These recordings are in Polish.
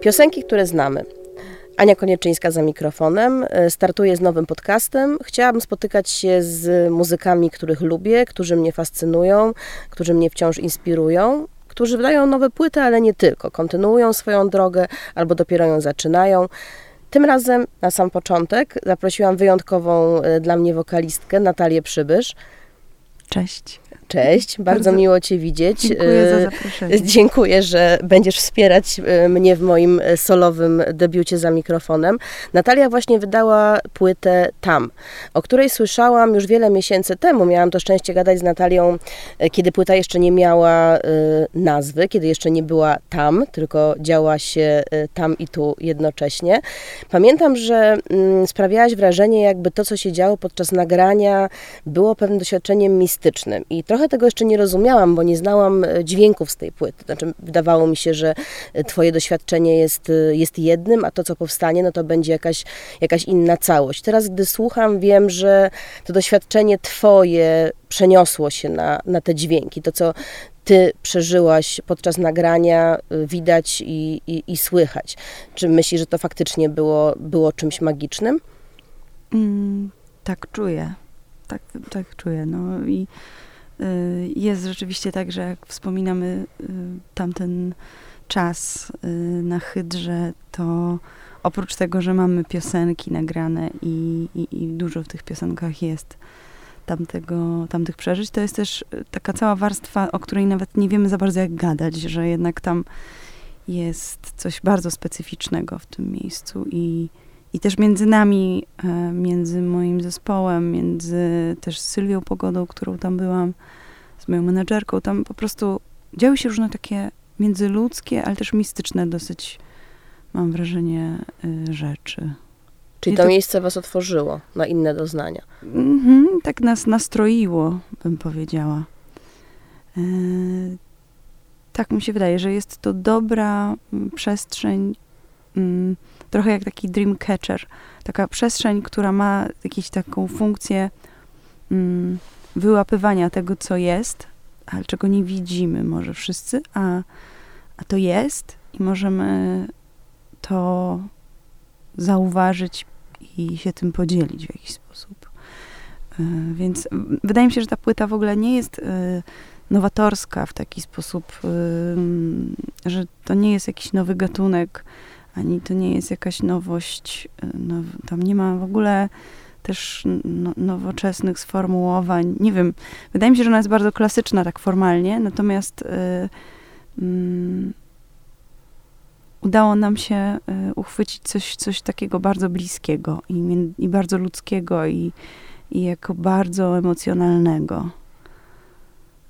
Piosenki, które znamy. Ania Konieczyńska za mikrofonem. E, startuję z nowym podcastem. Chciałabym spotykać się z muzykami, których lubię, którzy mnie fascynują, którzy mnie wciąż inspirują, którzy wydają nowe płyty, ale nie tylko. Kontynuują swoją drogę albo dopiero ją zaczynają. Tym razem na sam początek zaprosiłam wyjątkową e, dla mnie wokalistkę Natalię Przybysz. Cześć. Cześć, bardzo, bardzo miło Cię widzieć. Dziękuję za e, zaproszenie. Dziękuję, że będziesz wspierać e, mnie w moim e, solowym debiucie za mikrofonem. Natalia właśnie wydała płytę Tam, o której słyszałam już wiele miesięcy temu. Miałam to szczęście gadać z Natalią, kiedy płyta jeszcze nie miała nazwy, kiedy jeszcze nie była Tam, tylko działa się tam i tu jednocześnie. Pamiętam, że mm, sprawiałaś wrażenie, jakby to, co się działo podczas nagrania, było pewnym doświadczeniem mistycznym i trochę trochę tego jeszcze nie rozumiałam, bo nie znałam e, dźwięków z tej płyty. Znaczy, wydawało mi się, że e, twoje doświadczenie jest, e, jest jednym, a to, co powstanie, no to będzie jakaś, jakaś inna całość. Teraz, gdy słucham, wiem, że to doświadczenie twoje przeniosło się na, na te dźwięki. To, co ty przeżyłaś podczas nagrania, widać i, i, i słychać. Czy myślisz, że to faktycznie było, było czymś magicznym? Mm, tak czuję. Tak, tak czuję. No i Y, jest rzeczywiście tak, że jak wspominamy y, tamten czas y, na Hydrze, to oprócz tego, że mamy piosenki nagrane i, i, i dużo w tych piosenkach jest tamtego, tamtych przeżyć, to jest też taka cała warstwa, o której nawet nie wiemy za bardzo jak gadać, że jednak tam jest coś bardzo specyficznego w tym miejscu i, i też między nami, e, między moim zespołem, między też Sylwią Pogodą, którą tam byłam, z moją menedżerką, tam po prostu działy się różne takie międzyludzkie, ale też mistyczne dosyć, mam wrażenie, y, rzeczy. Czyli to, to, miejsce was otworzyło na inne doznania. Mm-hmm, tak nas nastroiło, bym powiedziała. E, tak mi się wydaje, że jest to dobra przestrzeń, mm, trochę jak taki dream catcher. Taka przestrzeń, która ma jakąś taką funkcję mm, wyłapywania tego, co jest, ale czego nie widzimy może wszyscy, a, a to jest i możemy to zauważyć i się tym podzielić w jakiś sposób. E, więc wydaje mi się, że ta płyta w ogóle nie jest e, nowatorska w taki sposób, e, że to nie jest jakiś nowy gatunek, ani to nie jest jakaś nowość. No, tam nie ma w ogóle też no, nowoczesnych sformułowań. Nie wiem, wydaje mi się, że ona jest bardzo klasyczna tak formalnie, natomiast y, y, udało nam się y, uchwycić coś, coś takiego bardzo bliskiego i, i bardzo ludzkiego i, i jako bardzo emocjonalnego,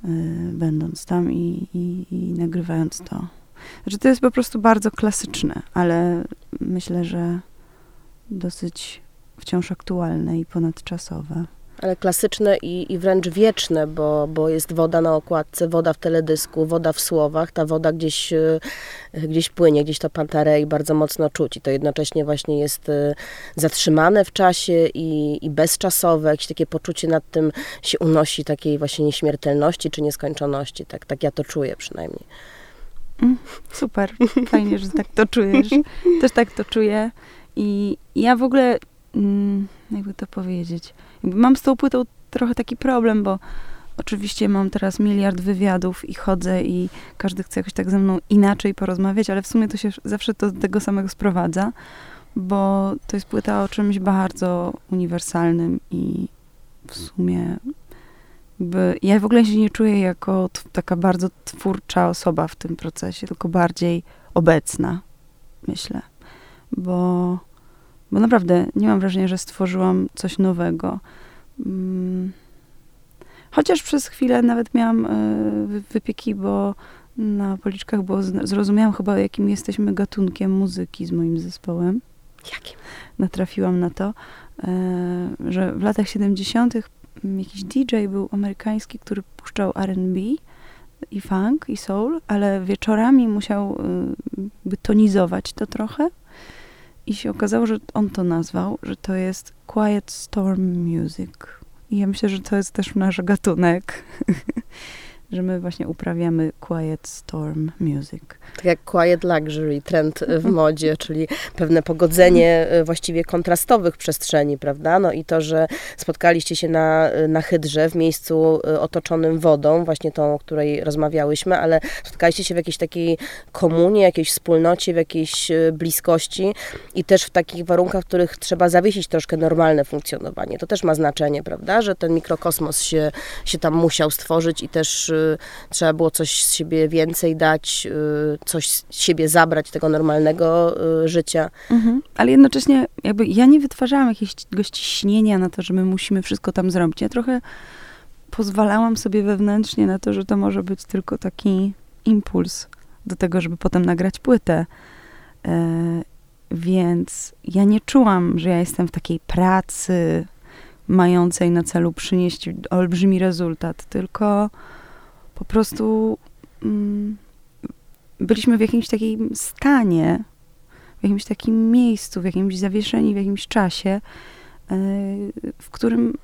y, będąc tam i, i, i nagrywając to. Znaczy, to jest po prostu bardzo klasyczne, ale myślę, że dosyć wciąż aktualne i ponadczasowe. Ale klasyczne i, i wręcz wieczne, bo, bo jest woda na okładce, woda w teledysku, woda w słowach. Ta woda gdzieś, e, gdzieś płynie, gdzieś to pantarei bardzo mocno czuć. I to jednocześnie właśnie jest e, zatrzymane w czasie i, i bezczasowe. Jakieś takie poczucie nad tym się unosi, takiej właśnie nieśmiertelności czy nieskończoności. Tak, tak ja to czuję przynajmniej. Mm, super, fajnie, że tak to czujesz. Też tak to czuję. I ja w ogóle Mm, jakby to powiedzieć, mam z tą płytą trochę taki problem, bo oczywiście mam teraz miliard wywiadów i chodzę i każdy chce jakoś tak ze mną inaczej porozmawiać, ale w sumie to się zawsze to do tego samego sprowadza, bo to jest płyta o czymś bardzo uniwersalnym i w sumie jakby ja w ogóle się nie czuję jako taka bardzo twórcza osoba w tym procesie, tylko bardziej obecna, myślę, bo bo naprawdę nie mam wrażenia, że stworzyłam coś nowego. Mm. Chociaż przez chwilę nawet miałam e, wypieki, bo na policzkach, bo zrozumiałam chyba, jakim jesteśmy gatunkiem muzyki z moim zespołem. Jakim? Natrafiłam na to, e, że w latach 70. jakiś DJ był amerykański, który puszczał RB i funk i soul, ale wieczorami musiał by tonizować to trochę i się okazało, że on to nazwał, że to jest Quiet Storm Music. I ja myślę, że to jest też nasz gatunek. że my właśnie uprawiamy quiet storm music. Tak jak quiet luxury, trend w modzie, czyli pewne pogodzenie e, właściwie kontrastowych przestrzeni, prawda? No i to, że spotkaliście się na, na Hydrze, w miejscu e, otoczonym wodą, właśnie tą, o której rozmawiałyśmy, ale spotkaliście się w jakiejś takiej komunie, jakiejś wspólnocie, w jakiejś e, bliskości i też w takich warunkach, w których trzeba zawiesić troszkę normalne funkcjonowanie. To też ma znaczenie, prawda? Że ten mikrokosmos się, się tam musiał stworzyć i też trzeba było coś z siebie więcej dać, y, coś z siebie zabrać, tego normalnego y, życia. Mhm. Ale jednocześnie jakby ja nie wytwarzałam jakiegoś ciśnienia na to, że my musimy wszystko tam zrobić. Ja trochę pozwalałam sobie wewnętrznie na to, że to może być tylko taki impuls do tego, żeby potem nagrać płytę. E, więc ja nie czułam, że ja jestem w takiej pracy mającej na celu przynieść olbrzymi rezultat, tylko po prostu mm, byliśmy w jakimś takim stanie, w jakimś takim miejscu, w jakimś zawieszeni, w jakimś czasie, e, w którym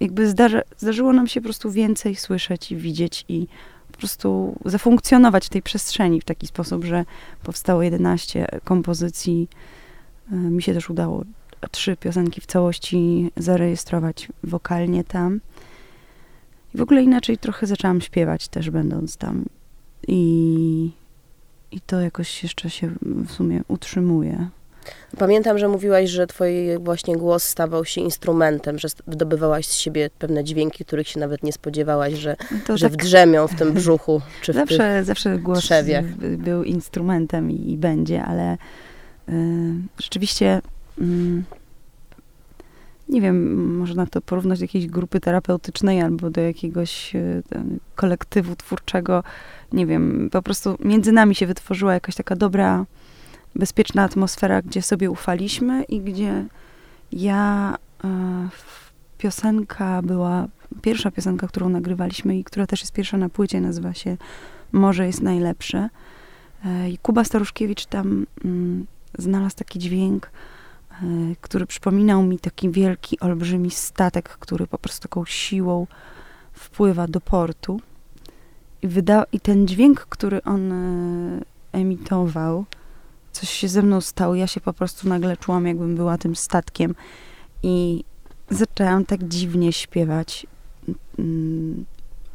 jakby zdarza, zdarzyło nam się po prostu więcej słyszeć i widzieć i po prostu zafunkcjonować w tej przestrzeni w taki sposób, że powstało 11 kompozycji. E, mi się też udało trzy piosenki w całości zarejestrować wokalnie tam. I w ogóle inaczej trochę zaczęłam śpiewać też będąc tam. I, i to jakoś jeszcze się w sumie utrzymuje. Pamiętam, że mówiłaś, że twój właśnie głos stawał się instrumentem, że wydobywałaś z siebie pewne dźwięki, których się nawet nie spodziewałaś, że, to że tak... wdrzemią w tym brzuchu, czy w zawsze, zawsze głos trzewiach. był instrumentem i, i będzie, ale y, rzeczywiście y, nie wiem, można to porównać do jakiejś grupy terapeutycznej albo do jakiegoś e, kolektywu twórczego. Nie wiem, po prostu między nami się wytworzyła jakaś taka dobra, bezpieczna atmosfera, gdzie sobie ufaliśmy i gdzie ja e, piosenka była, pierwsza piosenka, którą nagrywaliśmy i która też jest pierwsza na płycie, nazywa się Może jest najlepsze. E, I Kuba Staruszkiewicz tam mm, znalazł taki dźwięk, który przypominał mi taki wielki, olbrzymi statek, który po prostu taką siłą wpływa do portu. I, wyda- I ten dźwięk, który on e, emitował, coś się ze mną stało. Ja się po prostu nagle czułam, jakbym była tym statkiem. I zaczęłam tak dziwnie śpiewać. Mm,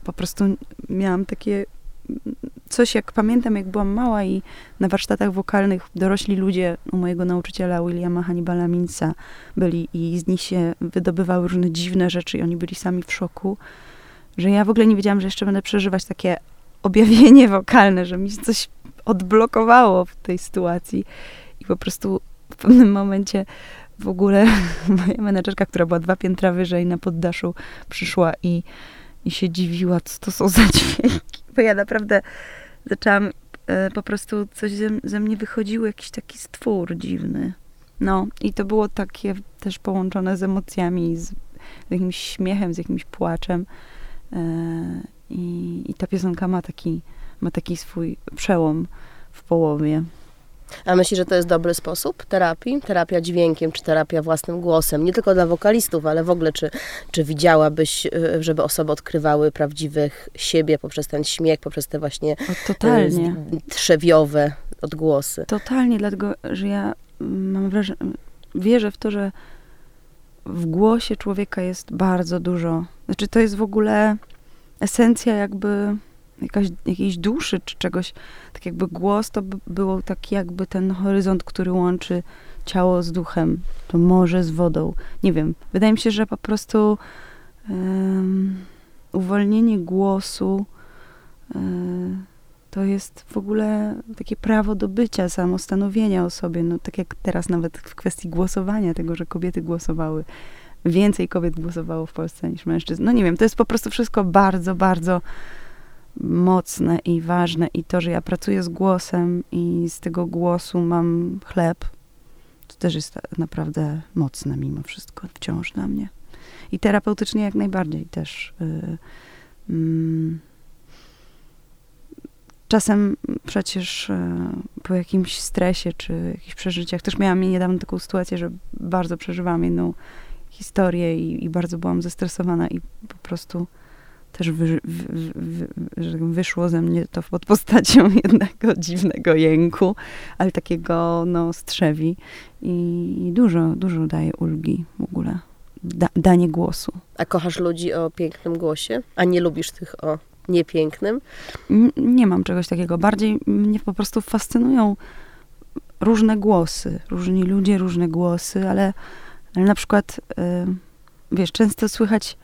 po prostu miałam takie coś, jak pamiętam, jak byłam mała i na warsztatach wokalnych dorośli ludzie u mojego nauczyciela Williama Hannibala Minsa byli i z nich się wydobywały różne dziwne rzeczy i oni byli sami w szoku, że ja w ogóle nie wiedziałam, że jeszcze będę przeżywać takie objawienie wokalne, że mi coś odblokowało w tej sytuacji. I po prostu w pewnym momencie w ogóle moja menedżerka, która była dwa piętra wyżej na poddaszu, przyszła i, i się dziwiła, co to są za dźwięki. Bo ja naprawdę zaczęłam, e, po prostu coś ze, ze mnie wychodziło, jakiś taki stwór dziwny. No, i to było takie też połączone z emocjami, z, jakimś śmiechem, z jakimś płaczem. E, i, I ta piosenka ma taki, ma taki swój przełom w połowie. A myślisz, że to jest dobry sposób terapii? Terapia dźwiękiem, czy terapia własnym głosem? Nie tylko dla wokalistów, ale w ogóle, czy, czy widziałabyś, y, żeby osoby odkrywały prawdziwych siebie poprzez ten śmiech, poprzez te właśnie o, totalnie. trzewiowe odgłosy? Totalnie, dlatego, że ja mam wrażenie, wierzę w to, że w głosie człowieka jest bardzo dużo. Znaczy, to jest w ogóle esencja jakby jakaś, jakiejś duszy czy czegoś, tak jakby głos to by było tak jakby ten horyzont, który łączy ciało z duchem, to morze z wodą. Nie wiem, wydaje mi się, że po prostu um, uwolnienie głosu um, to jest w ogóle takie prawo do bycia, samostanowienia o sobie. No tak jak teraz nawet w kwestii głosowania, tego, że kobiety głosowały. Więcej kobiet głosowało w Polsce niż mężczyzn. No nie wiem, to jest po prostu wszystko bardzo, bardzo mocne i ważne i to, że ja pracuję z głosem i z tego głosu mam chleb, to też jest naprawdę mocne mimo wszystko wciąż dla mnie. I terapeutycznie jak najbardziej też. Yy, yy. Czasem przecież yy, po jakimś stresie czy jakichś przeżyciach, też miałam niedawno taką sytuację, że bardzo przeżywałam jedną historię i, i bardzo byłam zestresowana i po prostu też wy, wy, wy, tak wyszło ze mnie to pod postacią jednego dziwnego jęku, ale takiego no strzewi i dużo, dużo daje ulgi w ogóle. Da, danie głosu. A kochasz ludzi o pięknym głosie? A nie lubisz tych o niepięknym? Nie mam czegoś takiego. Bardziej mnie po prostu fascynują różne głosy. Różni ludzie, różne głosy, ale, ale na przykład, wiesz, często słychać,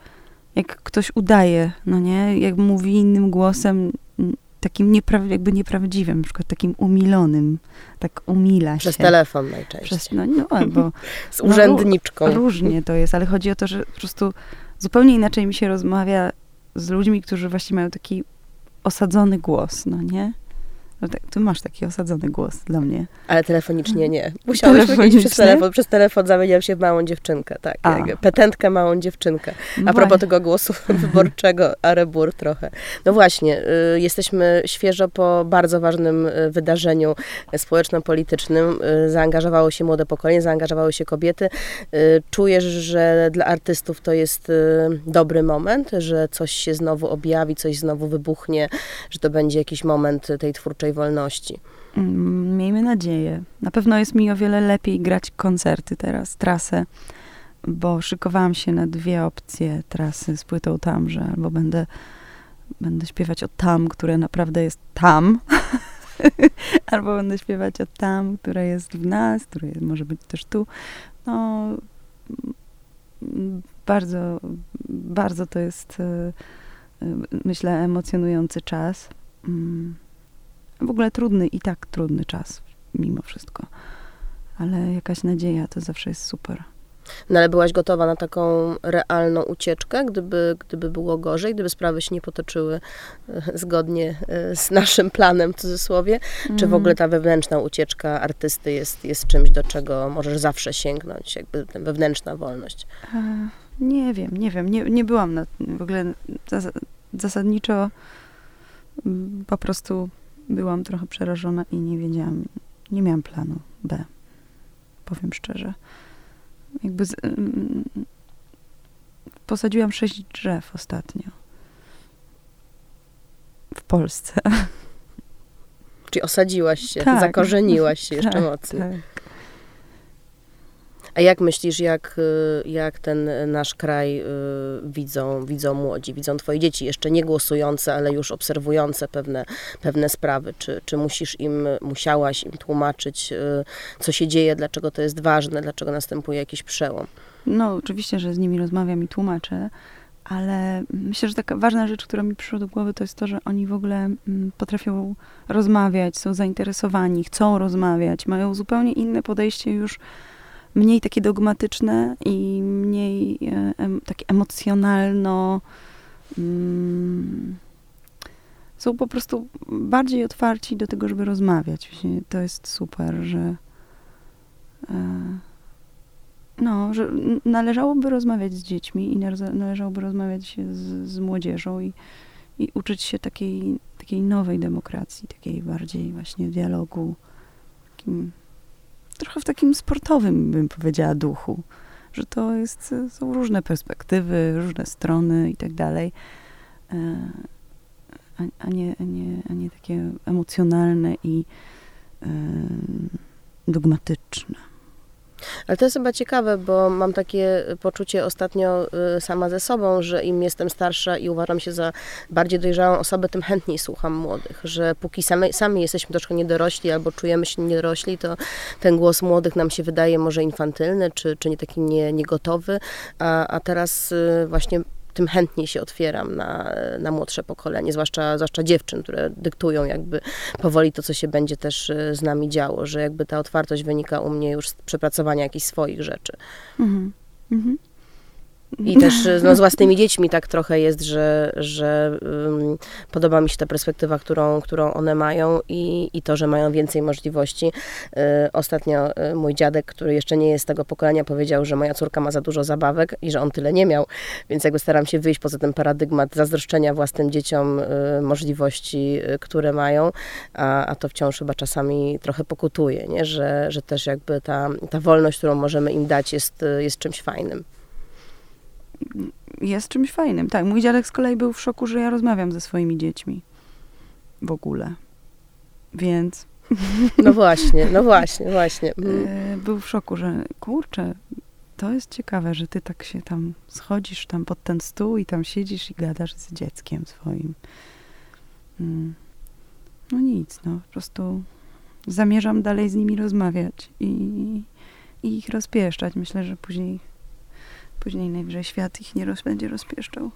jak ktoś udaje, no nie? Jak mówi innym głosem, takim niepra- jakby nieprawdziwym, na przykład takim umilonym, tak umila Przez się. telefon najczęściej. Przez, no, no albo... Z urzędniczką. No, różnie to jest, ale chodzi o to, że po prostu zupełnie inaczej mi się rozmawia z ludźmi, którzy właśnie mają taki osadzony głos, no nie? No tak, ty masz taki osadzony głos dla mnie. Ale telefonicznie nie. Musiałeś powiedzieć przez telefon. Przez telefon zamieniam się w małą dziewczynkę, tak. Jak petentkę małą dziewczynkę. A no propos tego głosu wyborczego, arebur trochę. No właśnie, y, jesteśmy świeżo po bardzo ważnym y, wydarzeniu społeczno-politycznym. Y, zaangażowało się młode pokolenie, zaangażowały się kobiety. Y, czujesz, że dla artystów to jest y, dobry moment, że coś się znowu objawi, coś znowu wybuchnie, że to będzie jakiś moment tej twórczej wolności. Mm, miejmy nadzieję. Na pewno jest mi o wiele lepiej grać koncerty teraz, trasę, bo szykowałam się na dwie opcje trasy z płytą tam, że albo będę, będę śpiewać o tam, które naprawdę jest tam, albo będę śpiewać o tam, które jest w nas, które może być też tu. No, mm, bardzo, bardzo to jest, e, e, myślę, emocjonujący czas. W ogóle trudny i tak trudny czas, mimo wszystko. Ale jakaś nadzieja to zawsze jest super. No ale byłaś gotowa na taką realną ucieczkę, gdyby, gdyby było gorzej, gdyby sprawy się nie potoczyły e, zgodnie e, z naszym planem, w cudzysłowie? Mm. Czy w mhm. ogóle ta wewnętrzna ucieczka artysty jest, jest czymś, do czego możesz zawsze sięgnąć, jakby ta wewnętrzna wolność? E, nie wiem, nie wiem. Nie, nie byłam na, w ogóle zasadniczo mm, po prostu byłam trochę przerażona i nie wiedziałam, nie miałam planu B. Powiem szczerze. Jakby z, mm, posadziłam sześć drzew ostatnio. W Polsce. Czyli osadziłaś się, tak. zakorzeniłaś się jeszcze tak, mocniej. Tak. A jak myślisz, jak, y, jak ten nasz kraj y, widzą, widzą młodzi, widzą twoje dzieci, jeszcze nie głosujące, ale już obserwujące pewne, pewne sprawy? Czy, czy musisz im, musiałaś im tłumaczyć, y, co się dzieje, dlaczego to jest ważne, dlaczego następuje jakiś przełom? No, oczywiście, że z nimi rozmawiam i tłumaczę, ale myślę, że taka ważna rzecz, która mi przyszła do głowy, to jest to, że oni w ogóle mm, potrafią rozmawiać, są zainteresowani, chcą rozmawiać, mają zupełnie inne podejście już mniej takie dogmatyczne i mniej e, em, takie emocjonalno. Mm, są po prostu bardziej otwarci do tego, żeby rozmawiać. To jest super, że e, no, że należałoby rozmawiać z dziećmi i należałoby rozmawiać z, z młodzieżą i, i uczyć się takiej, takiej nowej demokracji, takiej bardziej właśnie dialogu, takim trochę w takim sportowym, bym powiedziała, duchu, że to jest, są różne perspektywy, różne strony i tak dalej, e, a, a, nie, a, nie, a nie takie emocjonalne i e, dogmatyczne. Ale to jest chyba ciekawe, bo mam takie poczucie ostatnio y, sama ze sobą, że im jestem starsza i uważam się za bardziej dojrzałą osobę, tym chętniej słucham młodych, że póki sami, sami jesteśmy troszkę niedorośli albo czujemy się niedorośli, to ten głos młodych nam się wydaje może infantylny, czy, czy nie taki nie, niegotowy, a, a teraz y, właśnie tym chętniej się otwieram na, na młodsze pokolenie, zwłaszcza, zwłaszcza dziewczyn, które dyktują jakby powoli to, co się będzie też e, z nami działo, że jakby ta otwartość wynika u mnie już z przepracowania jakichś swoich rzeczy. Mhm. Mhm. I też no, z własnymi dziećmi tak trochę jest, że, że um, podoba mi się ta perspektywa, którą, którą one mają i, i to, że mają więcej możliwości. Y, ostatnio y, mój dziadek, który jeszcze nie jest z tego pokolenia, powiedział, że moja córka ma za dużo zabawek i że on tyle nie miał, więc jakby staram się wyjść poza ten paradygmat zazdroszczenia własnym dzieciom y, możliwości, które mają, a, a to wciąż chyba czasami trochę pokutuje, nie? Że, że też jakby ta, ta wolność, którą możemy im dać jest, jest czymś fajnym. Jest czymś fajnym. Tak, mój dziadek z kolei był w szoku, że ja rozmawiam ze swoimi dziećmi. W ogóle. Więc no właśnie, no właśnie, właśnie. Mhm. E, był w szoku, że kurczę, to jest ciekawe, że ty tak się tam schodzisz tam pod ten stół i tam siedzisz i gadasz z dzieckiem swoim. Mm. No nic, no po prostu zamierzam dalej z nimi rozmawiać i, i ich rozpieszczać. Myślę, że później, później najwyżej świat ich nie roz, będzie rozpieszczał.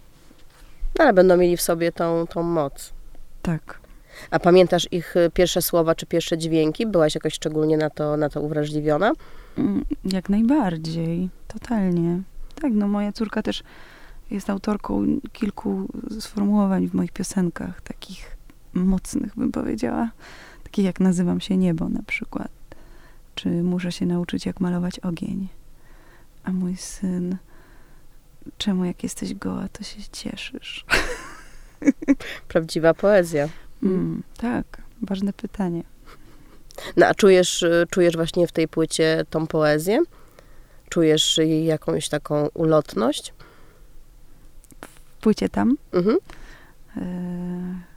No, ale będą mieli w sobie tą, tą moc. Tak. A pamiętasz ich y, pierwsze słowa czy pierwsze dźwięki? Byłaś jakoś szczególnie na to, na to uwrażliwiona? Mm, jak najbardziej, totalnie. Tak, no moja córka też jest autorką kilku sformułowań w moich piosenkach, takich mocnych, bym powiedziała. Takich jak Nazywam się niebo na przykład. Czy muszę się nauczyć, jak malować ogień. A mój syn, czemu jak jesteś goła, to się cieszysz? Prawdziwa poezja. Mm, tak, ważne pytanie. No, a czujesz, czujesz właśnie w tej płycie tą poezję? Czujesz jej jakąś taką ulotność? W płycie tam? Mhm. E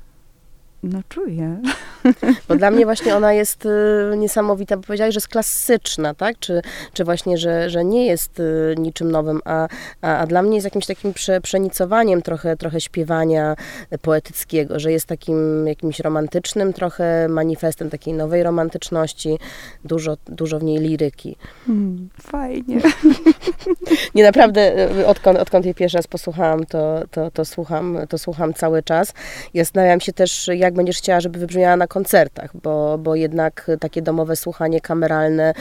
no czuję. Bo dla mnie właśnie ona jest y, niesamowita, bo powiedziałaś, że jest klasyczna, tak? Czy, czy właśnie, że, że nie jest y, niczym nowym, a, a, a dla mnie jest jakimś takim prze, przenicowaniem trochę, trochę śpiewania poetyckiego, że jest takim jakimś romantycznym trochę manifestem takiej nowej romantyczności, dużo, dużo w niej liryki. Hmm, fajnie. nie naprawdę, y, odkąd, odkąd jej pierwszy raz posłuchałam, to, to, to, słucham, to słucham cały czas. I zastanawiam się też, jak jak będziesz chciała, żeby wybrzmiała na koncertach, bo, bo jednak takie domowe słuchanie kameralne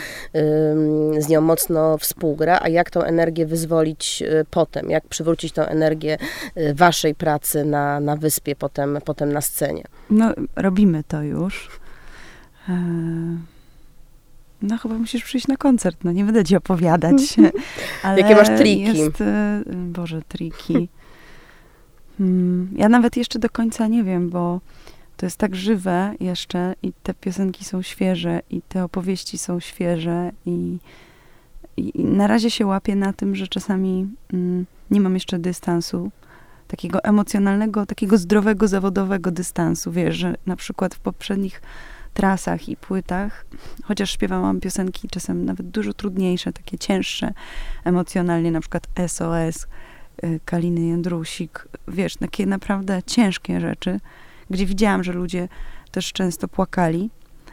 z nią mocno współgra, a jak tą energię wyzwolić y, potem, jak przywrócić tą energię y, waszej pracy na, na wyspie, potem, potem na scenie. No, robimy to już. E, no, chyba musisz przyjść na koncert, no nie będę ci opowiadać. Ale Jakie masz triki? Jest, e, Boże, triki. Hmm, ja nawet jeszcze do końca nie wiem, bo to jest tak żywe jeszcze i te piosenki są świeże i te opowieści są świeże i, i, na razie się łapię na tym, że czasami mm, nie mam jeszcze dystansu, takiego emocjonalnego, takiego zdrowego, zawodowego dystansu. Wiesz, że na przykład w poprzednich trasach i płytach, chociaż śpiewałam piosenki czasem nawet dużo trudniejsze, takie cięższe emocjonalnie, na przykład SOS, y, Kaliny Jędrusik, wiesz, takie naprawdę ciężkie rzeczy, gdzie widziałam, że ludzie też często płakali,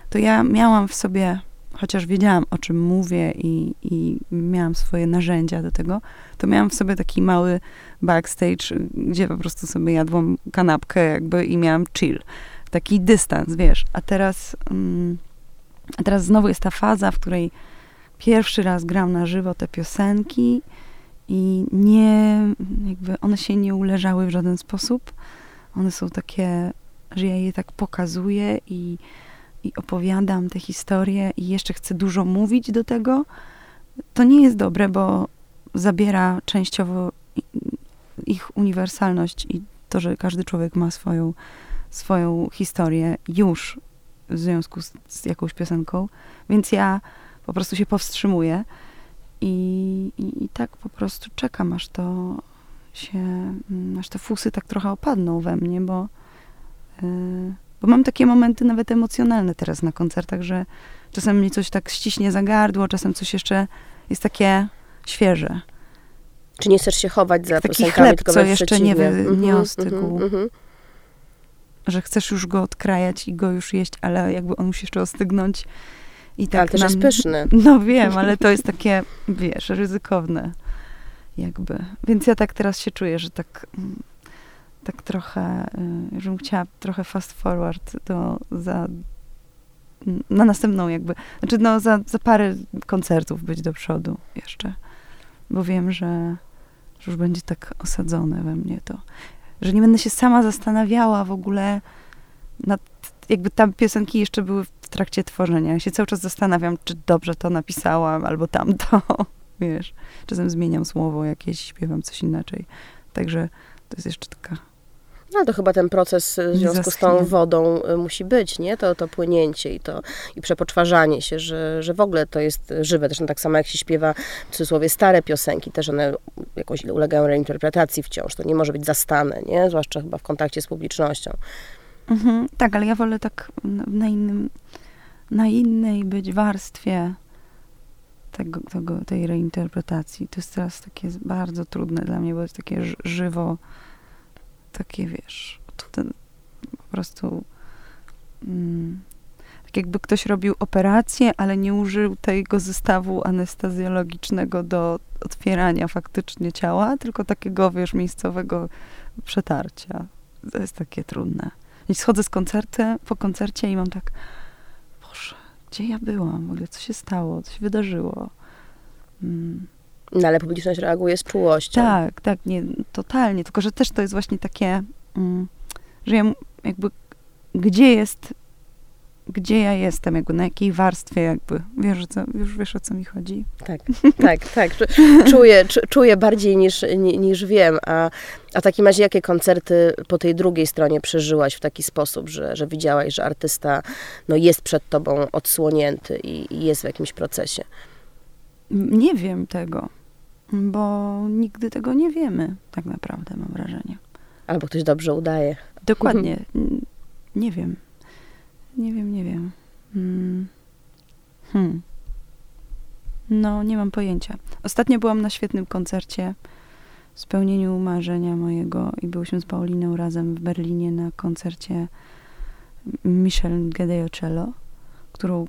to ja miałam w sobie, chociaż wiedziałam, o czym mówię i, i miałam swoje narzędzia do tego, to miałam w sobie taki mały backstage, gdzie po prostu sobie jadłam kanapkę jakby i miałam chill. Taki dystans, wiesz. A teraz, mm, a teraz znowu jest ta faza, w której pierwszy raz gram na żywo te piosenki i nie, jakby one się nie uleżały w żaden sposób. One są takie że ja je tak pokazuję i, i opowiadam te historie i jeszcze chcę dużo mówić do tego, to nie jest dobre, bo zabiera częściowo ich uniwersalność i to, że każdy człowiek ma swoją, swoją historię już w związku z, z jakąś piosenką, więc ja po prostu się powstrzymuję i, i, i tak po prostu czekam, aż to się, aż te fusy tak trochę opadną we mnie, bo bo mam takie momenty nawet emocjonalne teraz na koncertach, że czasem mnie coś tak ściśnie za gardło, czasem coś jeszcze jest takie świeże. Czy nie chcesz się chować za Taki chleb, co jeszcze nie, wy, mhm, nie ostygł. Mm -hmm, że chcesz już go odkrajać i go już jeść, ale jakby on musi jeszcze ostygnąć. I tak ale też nam, jest pyszny. No wiem, ale to jest takie, wiesz, ryzykowne jakby. Więc ja tak teraz się czuję, że tak mm, tak trochę, y, żebym chciała trochę fast forward do, za, na następną jakby, znaczy no za, za parę koncertów być do przodu jeszcze, bo wiem, że, że już będzie tak osadzone we mnie to, że nie będę się sama zastanawiała w ogóle nad, jakby tam piosenki jeszcze były w trakcie tworzenia. Ja się cały czas zastanawiam, czy dobrze to napisałam, albo tamto, wiesz. Czasem zmieniam słowo jakieś, śpiewam coś inaczej. Także to jest jeszcze taka No to chyba ten proces w związku z tą wodą y, musi być, nie? To, to płynięcie i to i przepoczwarzanie się, że, że w ogóle to jest żywe. Zresztą tak samo jak się śpiewa w cudzysłowie stare piosenki, też one jakoś ulegają reinterpretacji wciąż. To nie może być zastane, nie? Zwłaszcza chyba w kontakcie z publicznością. Mhm, tak, ale ja wolę tak na innym, na innej być warstwie tego, tego, tej reinterpretacji. To jest teraz takie bardzo trudne dla mnie, bo jest takie żywo, takie wiesz, ten, po prostu mm, tak jakby ktoś robił operację, ale nie użył tego zestawu anestezjologicznego do otwierania faktycznie ciała, tylko takiego, wiesz, miejscowego przetarcia. To jest takie trudne. I schodzę z koncertu, po koncercie i mam tak, Boże, gdzie ja byłam? W ogóle co się stało? Co się wydarzyło? Mm. No ale publiczność reaguje z czułością. Tak, tak, nie, totalnie. Tylko, że też to jest właśnie takie, mm, że ja jakby, gdzie jest, gdzie ja jestem, jakby na jakiej warstwie jakby, wiesz, co, już wiesz o co mi chodzi? Tak, tak, tak. Czuję, czuję bardziej niż, niż wiem, a, a w takim razie jakie koncerty po tej drugiej stronie przeżyłaś w taki sposób, że, że widziałaś, że artysta no, jest przed tobą odsłonięty i, i jest w jakimś procesie? Nie wiem tego, bo nigdy tego nie wiemy, tak naprawdę, mam wrażenie. Albo ktoś dobrze udaje. Dokładnie. Nie wiem. Nie wiem, nie wiem. Hmm. hmm. No, nie mam pojęcia. Ostatnio byłam na świetnym koncercie spełnieniu marzenia mojego i byliśmy z Pauliną razem w Berlinie na koncercie Michel Gedeocello, którą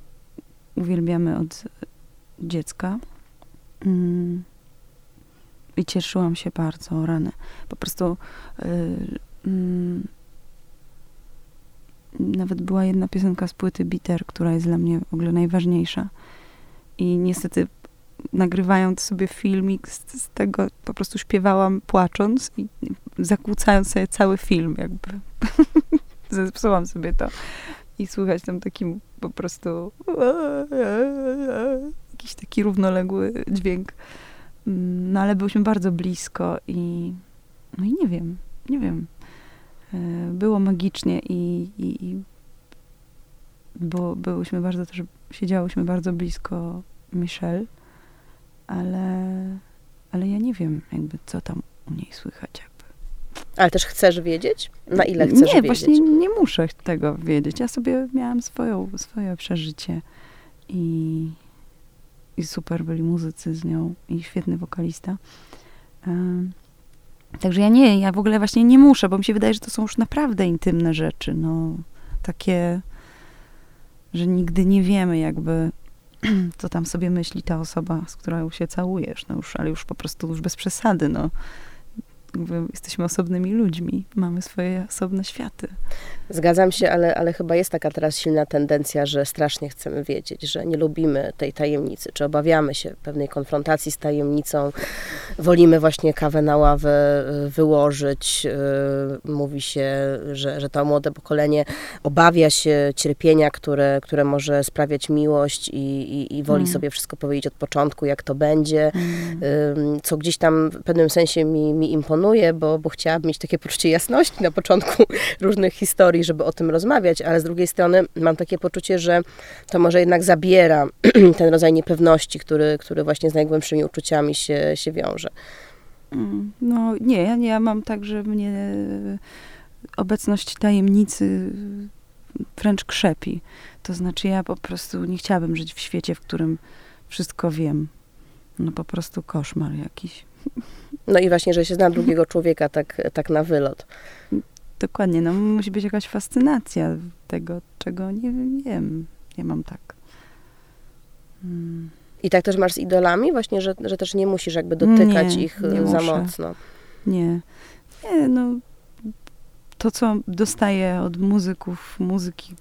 uwielbiamy od dziecka. I cieszyłam się bardzo, rany. Po prostu yy, nawet była jedna piosenka z płyty Bitter, która jest dla mnie w ogóle najważniejsza. I niestety nagrywając sobie filmik z, z tego, po prostu śpiewałam płacząc i zakłócając sobie cały film, jakby. Zepsułam sobie to. I słychać tam takim po prostu jakiś taki równoległy dźwięk. No ale byliśmy bardzo blisko i no i nie wiem, nie wiem. E, było magicznie i, i, i było, byłyśmy bardzo też, siedziałyśmy bardzo blisko Michelle, ale, ale ja nie wiem jakby co tam u niej słychać jakby. Ale też chcesz wiedzieć? Na ile chcesz nie, wiedzieć? Nie, właśnie nie muszę tego wiedzieć. Ja sobie miałam swoją, swoje przeżycie i, i super byli muzycy z nią i świetny wokalista. Także ja nie, ja w ogóle właśnie nie muszę, bo mi się wydaje, że to są już naprawdę intymne rzeczy, no takie, że nigdy nie wiemy jakby, co tam sobie myśli ta osoba, z którą się całujesz, no już, ale już po prostu już bez przesady, no jesteśmy osobnymi ludźmi, mamy swoje osobne światy. Zgadzam się, ale, ale chyba jest taka teraz silna tendencja, że strasznie chcemy wiedzieć, że nie lubimy tej tajemnicy, czy obawiamy się pewnej konfrontacji z tajemnicą, wolimy właśnie kawę na ławę y, wyłożyć. Y, mówi się, że, że to młode pokolenie obawia się cierpienia, które, które może sprawiać miłość i, i, i woli mm. sobie wszystko powiedzieć od początku, jak to będzie, mm. co gdzieś tam w pewnym sensie mi, mi imponuje bo, bo chciałabym mieć takie poczucie jasności na początku różnych historii, żeby o tym rozmawiać, ale z drugiej strony mam takie poczucie, że to może jednak zabiera ten rodzaj niepewności, który, który właśnie z najgłębszymi uczuciami się, się wiąże. Mm, no nie, ja, nie, ja mam tak, że mnie obecność tajemnicy wręcz krzepi. To znaczy ja po prostu nie chciałabym żyć w świecie, w którym wszystko wiem. No po prostu koszmar jakiś. No i właśnie, że się zna drugiego człowieka tak, tak na wylot. Dokładnie, no musi być jakaś fascynacja tego, czego nie wiem. Nie mam tak. Hmm. I tak też masz z idolami? Właśnie, że, że też nie musisz jakby dotykać nie, ich nie za muszę. mocno. Nie. Nie, no to, co dostaję od muzyków, muzyki,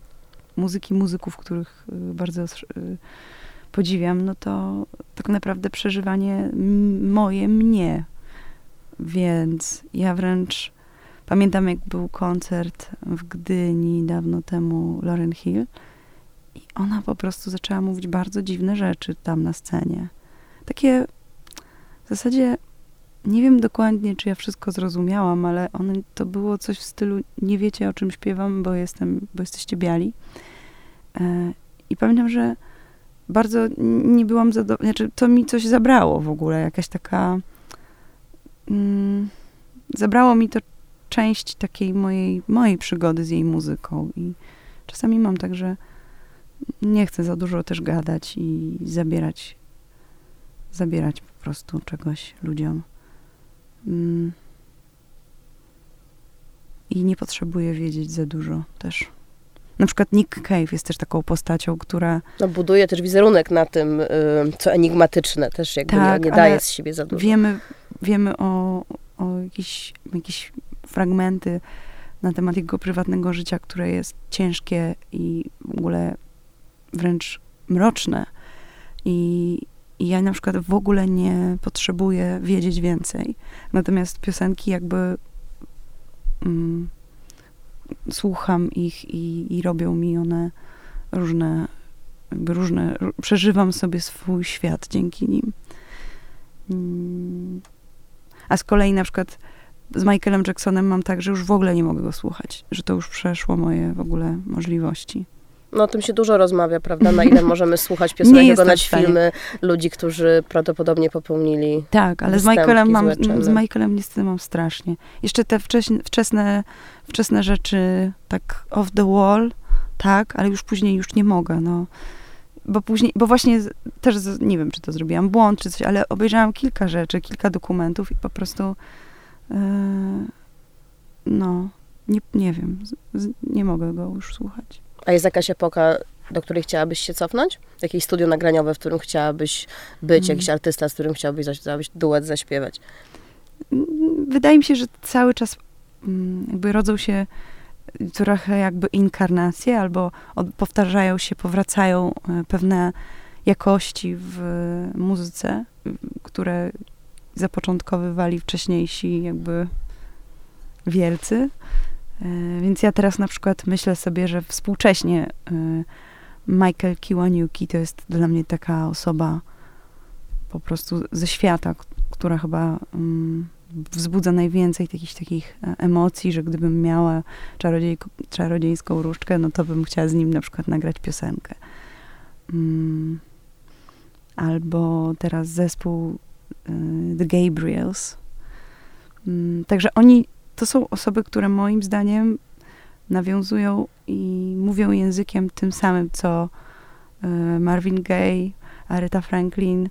muzyki muzyków, których y, bardzo y, podziwiam, no to tak naprawdę przeżywanie moje mnie. Więc ja wręcz pamiętam, jak był koncert w Gdyni dawno temu Lauren Hill i ona po prostu zaczęła mówić bardzo dziwne rzeczy tam na scenie. Takie w zasadzie nie wiem dokładnie, czy ja wszystko zrozumiałam, ale one, to było coś w stylu nie wiecie, o czym śpiewam, bo jestem, bo jesteście biali. E, I pamiętam, że bardzo nie byłam zadowolona, znaczy to mi coś zabrało w ogóle, jakaś taka mm, zabrało mi to część takiej mojej, mojej przygody z jej muzyką i czasami mam tak, że nie chcę za dużo też gadać i zabierać zabierać po prostu czegoś ludziom. Mm. I nie potrzebuję wiedzieć za dużo też. Na przykład Nick Cave jest też taką postacią, która... No, buduje też wizerunek na tym, y, co enigmatyczne, też jakby tak, nie, nie daje z siebie za dużo. Wiemy, wiemy o, o jakieś, jakieś fragmenty na temat jego prywatnego życia, które jest ciężkie i w ogóle wręcz mroczne. I, i ja na przykład w ogóle nie potrzebuję wiedzieć więcej. Natomiast piosenki jakby mm, słucham ich i, i robią mi one różne, jakby różne, przeżywam sobie swój świat dzięki nim. Mm. A z kolei na przykład z Michaelem Jacksonem mam tak, że już w ogóle nie mogę go słuchać, że to już przeszło moje w ogóle możliwości. No o tym się dużo rozmawia, prawda? Na ile możemy słuchać piosenek, oglądać filmy ludzi, którzy prawdopodobnie popełnili Tak, ale z Michaelem, mam, z Michaelem niestety mam strasznie. Jeszcze te wcześne, wczesne, wczesne rzeczy, tak off the wall, tak, ale już później już nie mogę, no. Bo później, bo właśnie też, nie wiem, czy to zrobiłam błąd, czy coś, ale obejrzałam kilka rzeczy, kilka dokumentów i po prostu yy, no, nie, nie wiem, z, nie mogę go już słuchać. A jest jakaś epoka, do której chciałabyś się cofnąć? Jakieś studio nagraniowe, w którym chciałabyś być, hmm. jakiś artysta, z którym chciałabyś, chciałabyś duet zaśpiewać? Wydaje mi się, że cały czas mm, jakby rodzą się trochę jakby inkarnacje, albo od, powtarzają się, powracają e, pewne jakości w muzyce, które zapoczątkowywali wcześniejsi jakby wielcy. E, więc ja teraz na przykład myślę sobie, że współcześnie e, Michael Kiwaniuki to jest dla mnie taka osoba po prostu ze świata, która chyba mm, wzbudza najwięcej jakichś takich e, emocji, że gdybym miała czarodziej, czarodziejską różdżkę, no to bym chciała z nim na przykład nagrać piosenkę. Mm. Albo teraz zespół The Gabriels. Mm, także oni to są osoby, które moim zdaniem nawiązują i mówią językiem tym samym, co e, Marvin Gaye, Aretha Franklin,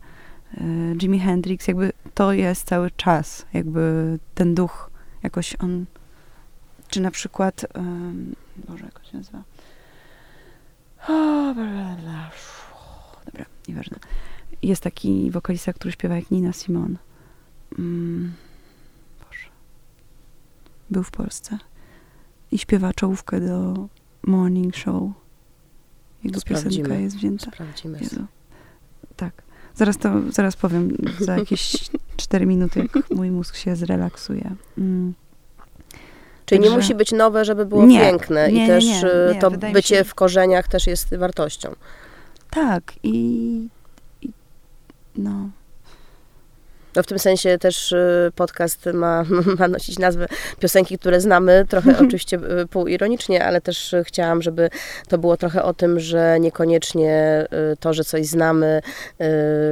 e, Jimi Hendrix, jakby to jest cały czas, jakby ten duch jakoś on, czy na przykład, um, Boże, jak się nazywa? Dobra, nieważne. Jest taki wokalista, który śpiewa jak Nina Simone. Mm był w Polsce i śpiewa czołówkę do Morning Show. Jego piosenka jest wzięta. Sprawdzimy. Jezu. Tak. Zaraz to, zaraz powiem, za jakieś cztery minuty, jak mój mózg się zrelaksuje. Mm. Czyli Także... nie musi być nowe, żeby było nie, piękne nie, i też nie, y, to bycie się... w korzeniach też jest wartością. Tak i, i no, no w tym sensie też y, podcast ma, ma nosić nazwę piosenki, które znamy, trochę oczywiście y, półironicznie, ale też chciałam, żeby to było trochę o tym, że niekoniecznie y, to, że coś znamy,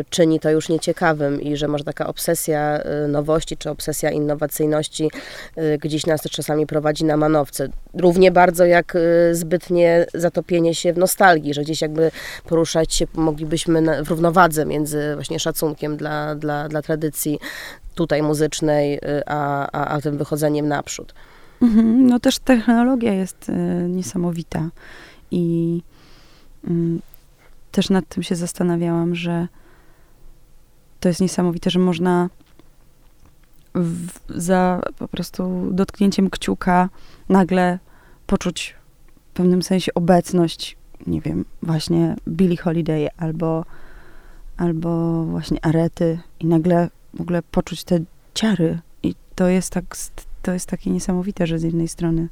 czyni to już nieciekawym i że może taka obsesja nowości czy obsesja innowacyjności gdzieś nas też czasami prowadzi na manowce. Równie bardzo jak zbytnie zatopienie się w nostalgii, że gdzieś jakby poruszać się moglibyśmy w równowadze między właśnie szacunkiem dla, dla, dla tradycji tutaj muzycznej, y, a, a, a tym wychodzeniem naprzód. Mhm, no też technologia jest y, niesamowita i y, też nad tym się zastanawiałam, że to jest niesamowite, że można w, za po prostu dotknięciem kciuka nagle poczuć w pewnym sensie obecność, nie wiem, właśnie Billie Holiday albo, albo właśnie Arety i nagle w ogóle poczuć te ciary. I to jest tak, to jest takie niesamowite, że z jednej strony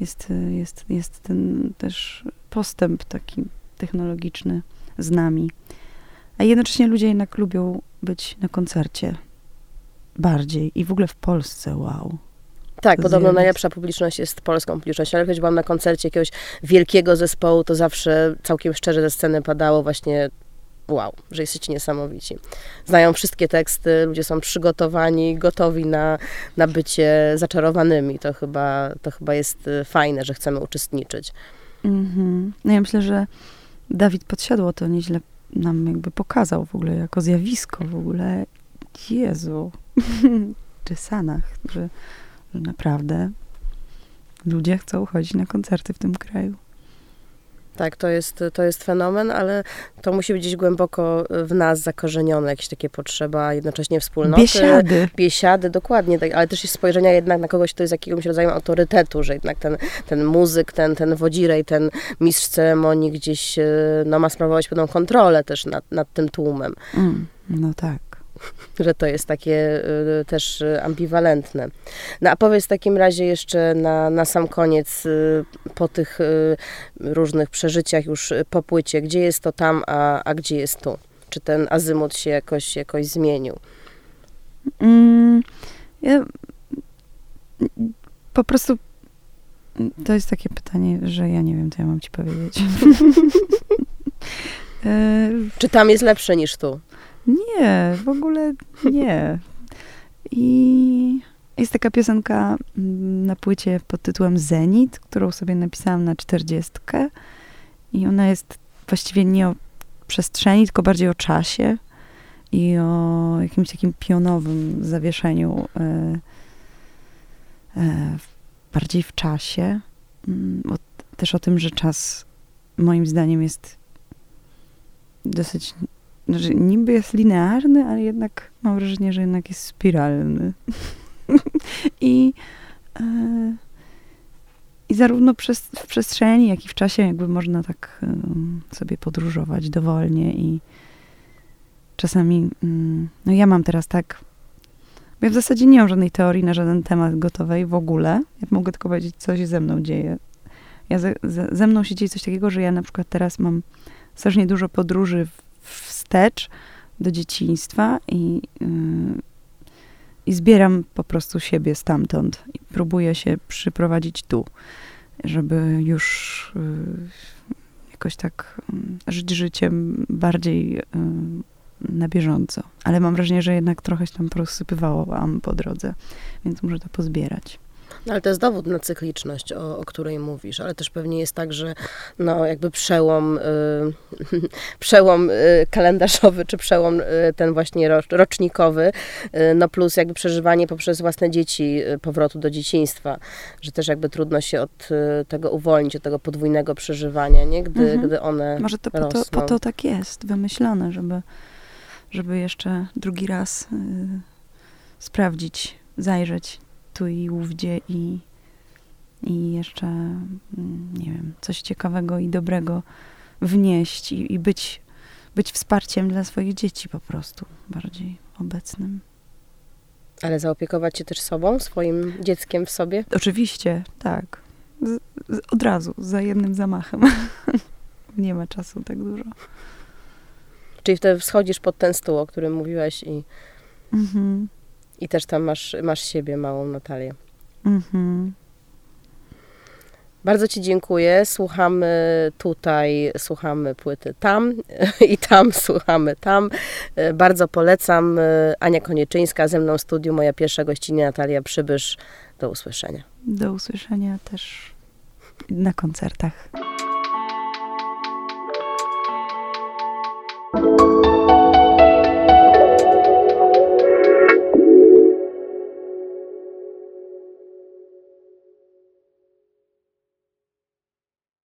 jest, jest, jest ten też postęp taki technologiczny z nami. A jednocześnie ludzie jednak lubią być na koncercie. bardziej i w ogóle w Polsce, wow. Tak, podobno najlepsza publiczność jest polską publicznością, ale choć byłam na koncercie jakiegoś wielkiego zespołu, to zawsze całkiem szczerze ze sceny padało właśnie wow, że jesteście niesamowici. Znają wszystkie teksty, ludzie są przygotowani, gotowi na, na bycie zaczarowanymi. To chyba, to chyba jest y, fajne, że chcemy uczestniczyć. Mhm. No ja myślę, że Dawid Podsiadło to nieźle nam jakby pokazał w ogóle jako zjawisko w ogóle. Jezu. Czy Sanach, że, że naprawdę ludzie chcą chodzić na koncerty w tym kraju. Tak, to jest, to jest fenomen, ale to musi być gdzieś głęboko w nas zakorzenione, jakieś takie potrzeba, jednocześnie wspólnoty. Biesiady. Biesiady, dokładnie, tak, ale też jest spojrzenia jednak na kogoś, kto jest jakiegoś rodzaju autorytetu, że jednak ten, ten muzyk, ten, ten wodzirej, ten mistrz ceremonii gdzieś e, no, ma sprawować pewną kontrolę też nad, nad tym tłumem, Mm, no tak. Że to jest takie e, też ambiwalentne. No a powiedz w takim razie jeszcze na, na sam koniec, e, po tych e, różnych przeżyciach już po płycie, gdzie jest to tam, a, a gdzie jest tu? Czy ten azymut się jakoś, jakoś zmienił? Mm, ja, po prostu to jest takie pytanie, że ja nie wiem, co ja mam ci powiedzieć. Czy tam jest lepsze niż tu? Nie, w ogóle nie. I jest taka piosenka mm, na płycie pod tytułem Zenit, którą sobie napisałam na czterdziestkę. I ona jest właściwie nie o przestrzeni, tylko bardziej o czasie i o jakimś takim pionowym zawieszeniu e, e, bardziej w czasie. Mm, o, też o tym, że czas moim zdaniem jest dosyć, znaczy niby jest linearny, ale jednak mam wrażenie, że jednak jest spiralny. I, e, I zarówno przez, w przestrzeni, jak i w czasie jakby można tak sobie podróżować dowolnie i czasami, mm, no ja mam teraz tak, bo ja w zasadzie nie mam żadnej teorii na żaden temat gotowej w ogóle. Ja mogę tylko powiedzieć, co się ze mną dzieje. Ja ze, ze, ze mną się dzieje coś takiego, że ja na przykład teraz mam strasznie dużo podróży w- wstecz do dzieciństwa i, yy, i zbieram po prostu siebie stamtąd i próbuję się przyprowadzić tu, żeby już yy, jakoś tak yy, żyć życiem bardziej yy, na bieżąco. Ale mam wrażenie, że jednak trochę się tam rozsypywałam po drodze, więc muszę to pozbierać. No, ale to jest dowód na cykliczność, o, o której mówisz, ale też pewnie jest tak, że no jakby przełom, y, przełom y, kalendarzowy, czy przełom y, ten właśnie rocz, rocznikowy, y, no plus jakby przeżywanie poprzez własne dzieci powrotu do dzieciństwa, że też jakby trudno się od tego uwolnić, od tego podwójnego przeżywania, nie? Gdy, Mhm. gdy one Może to po, to po to tak jest wymyślone, żeby, żeby jeszcze drugi raz y, sprawdzić, zajrzeć tu i ówdzie i, i jeszcze, mm, nie wiem, coś ciekawego i dobrego wnieść i, i być, być wsparciem dla swoich dzieci po prostu bardziej obecnym. Ale zaopiekować się też sobą, swoim dzieckiem w sobie? Oczywiście, tak. Z, z, od razu, za jednym zamachem. Nie ma czasu tak dużo. Czyli wtedy wschodzisz pod ten stół, o którym mówiłaś i, Mhm. I też tam masz, masz siebie, małą Natalię. Mhm. Bardzo Ci dziękuję. Słuchamy tutaj, słuchamy płyty tam i tam, słuchamy tam. Bardzo polecam. Ania Konieczyńska, ze mną w studiu, moja pierwsza gościnia Natalia Przybysz. Do usłyszenia. Do usłyszenia też na koncertach.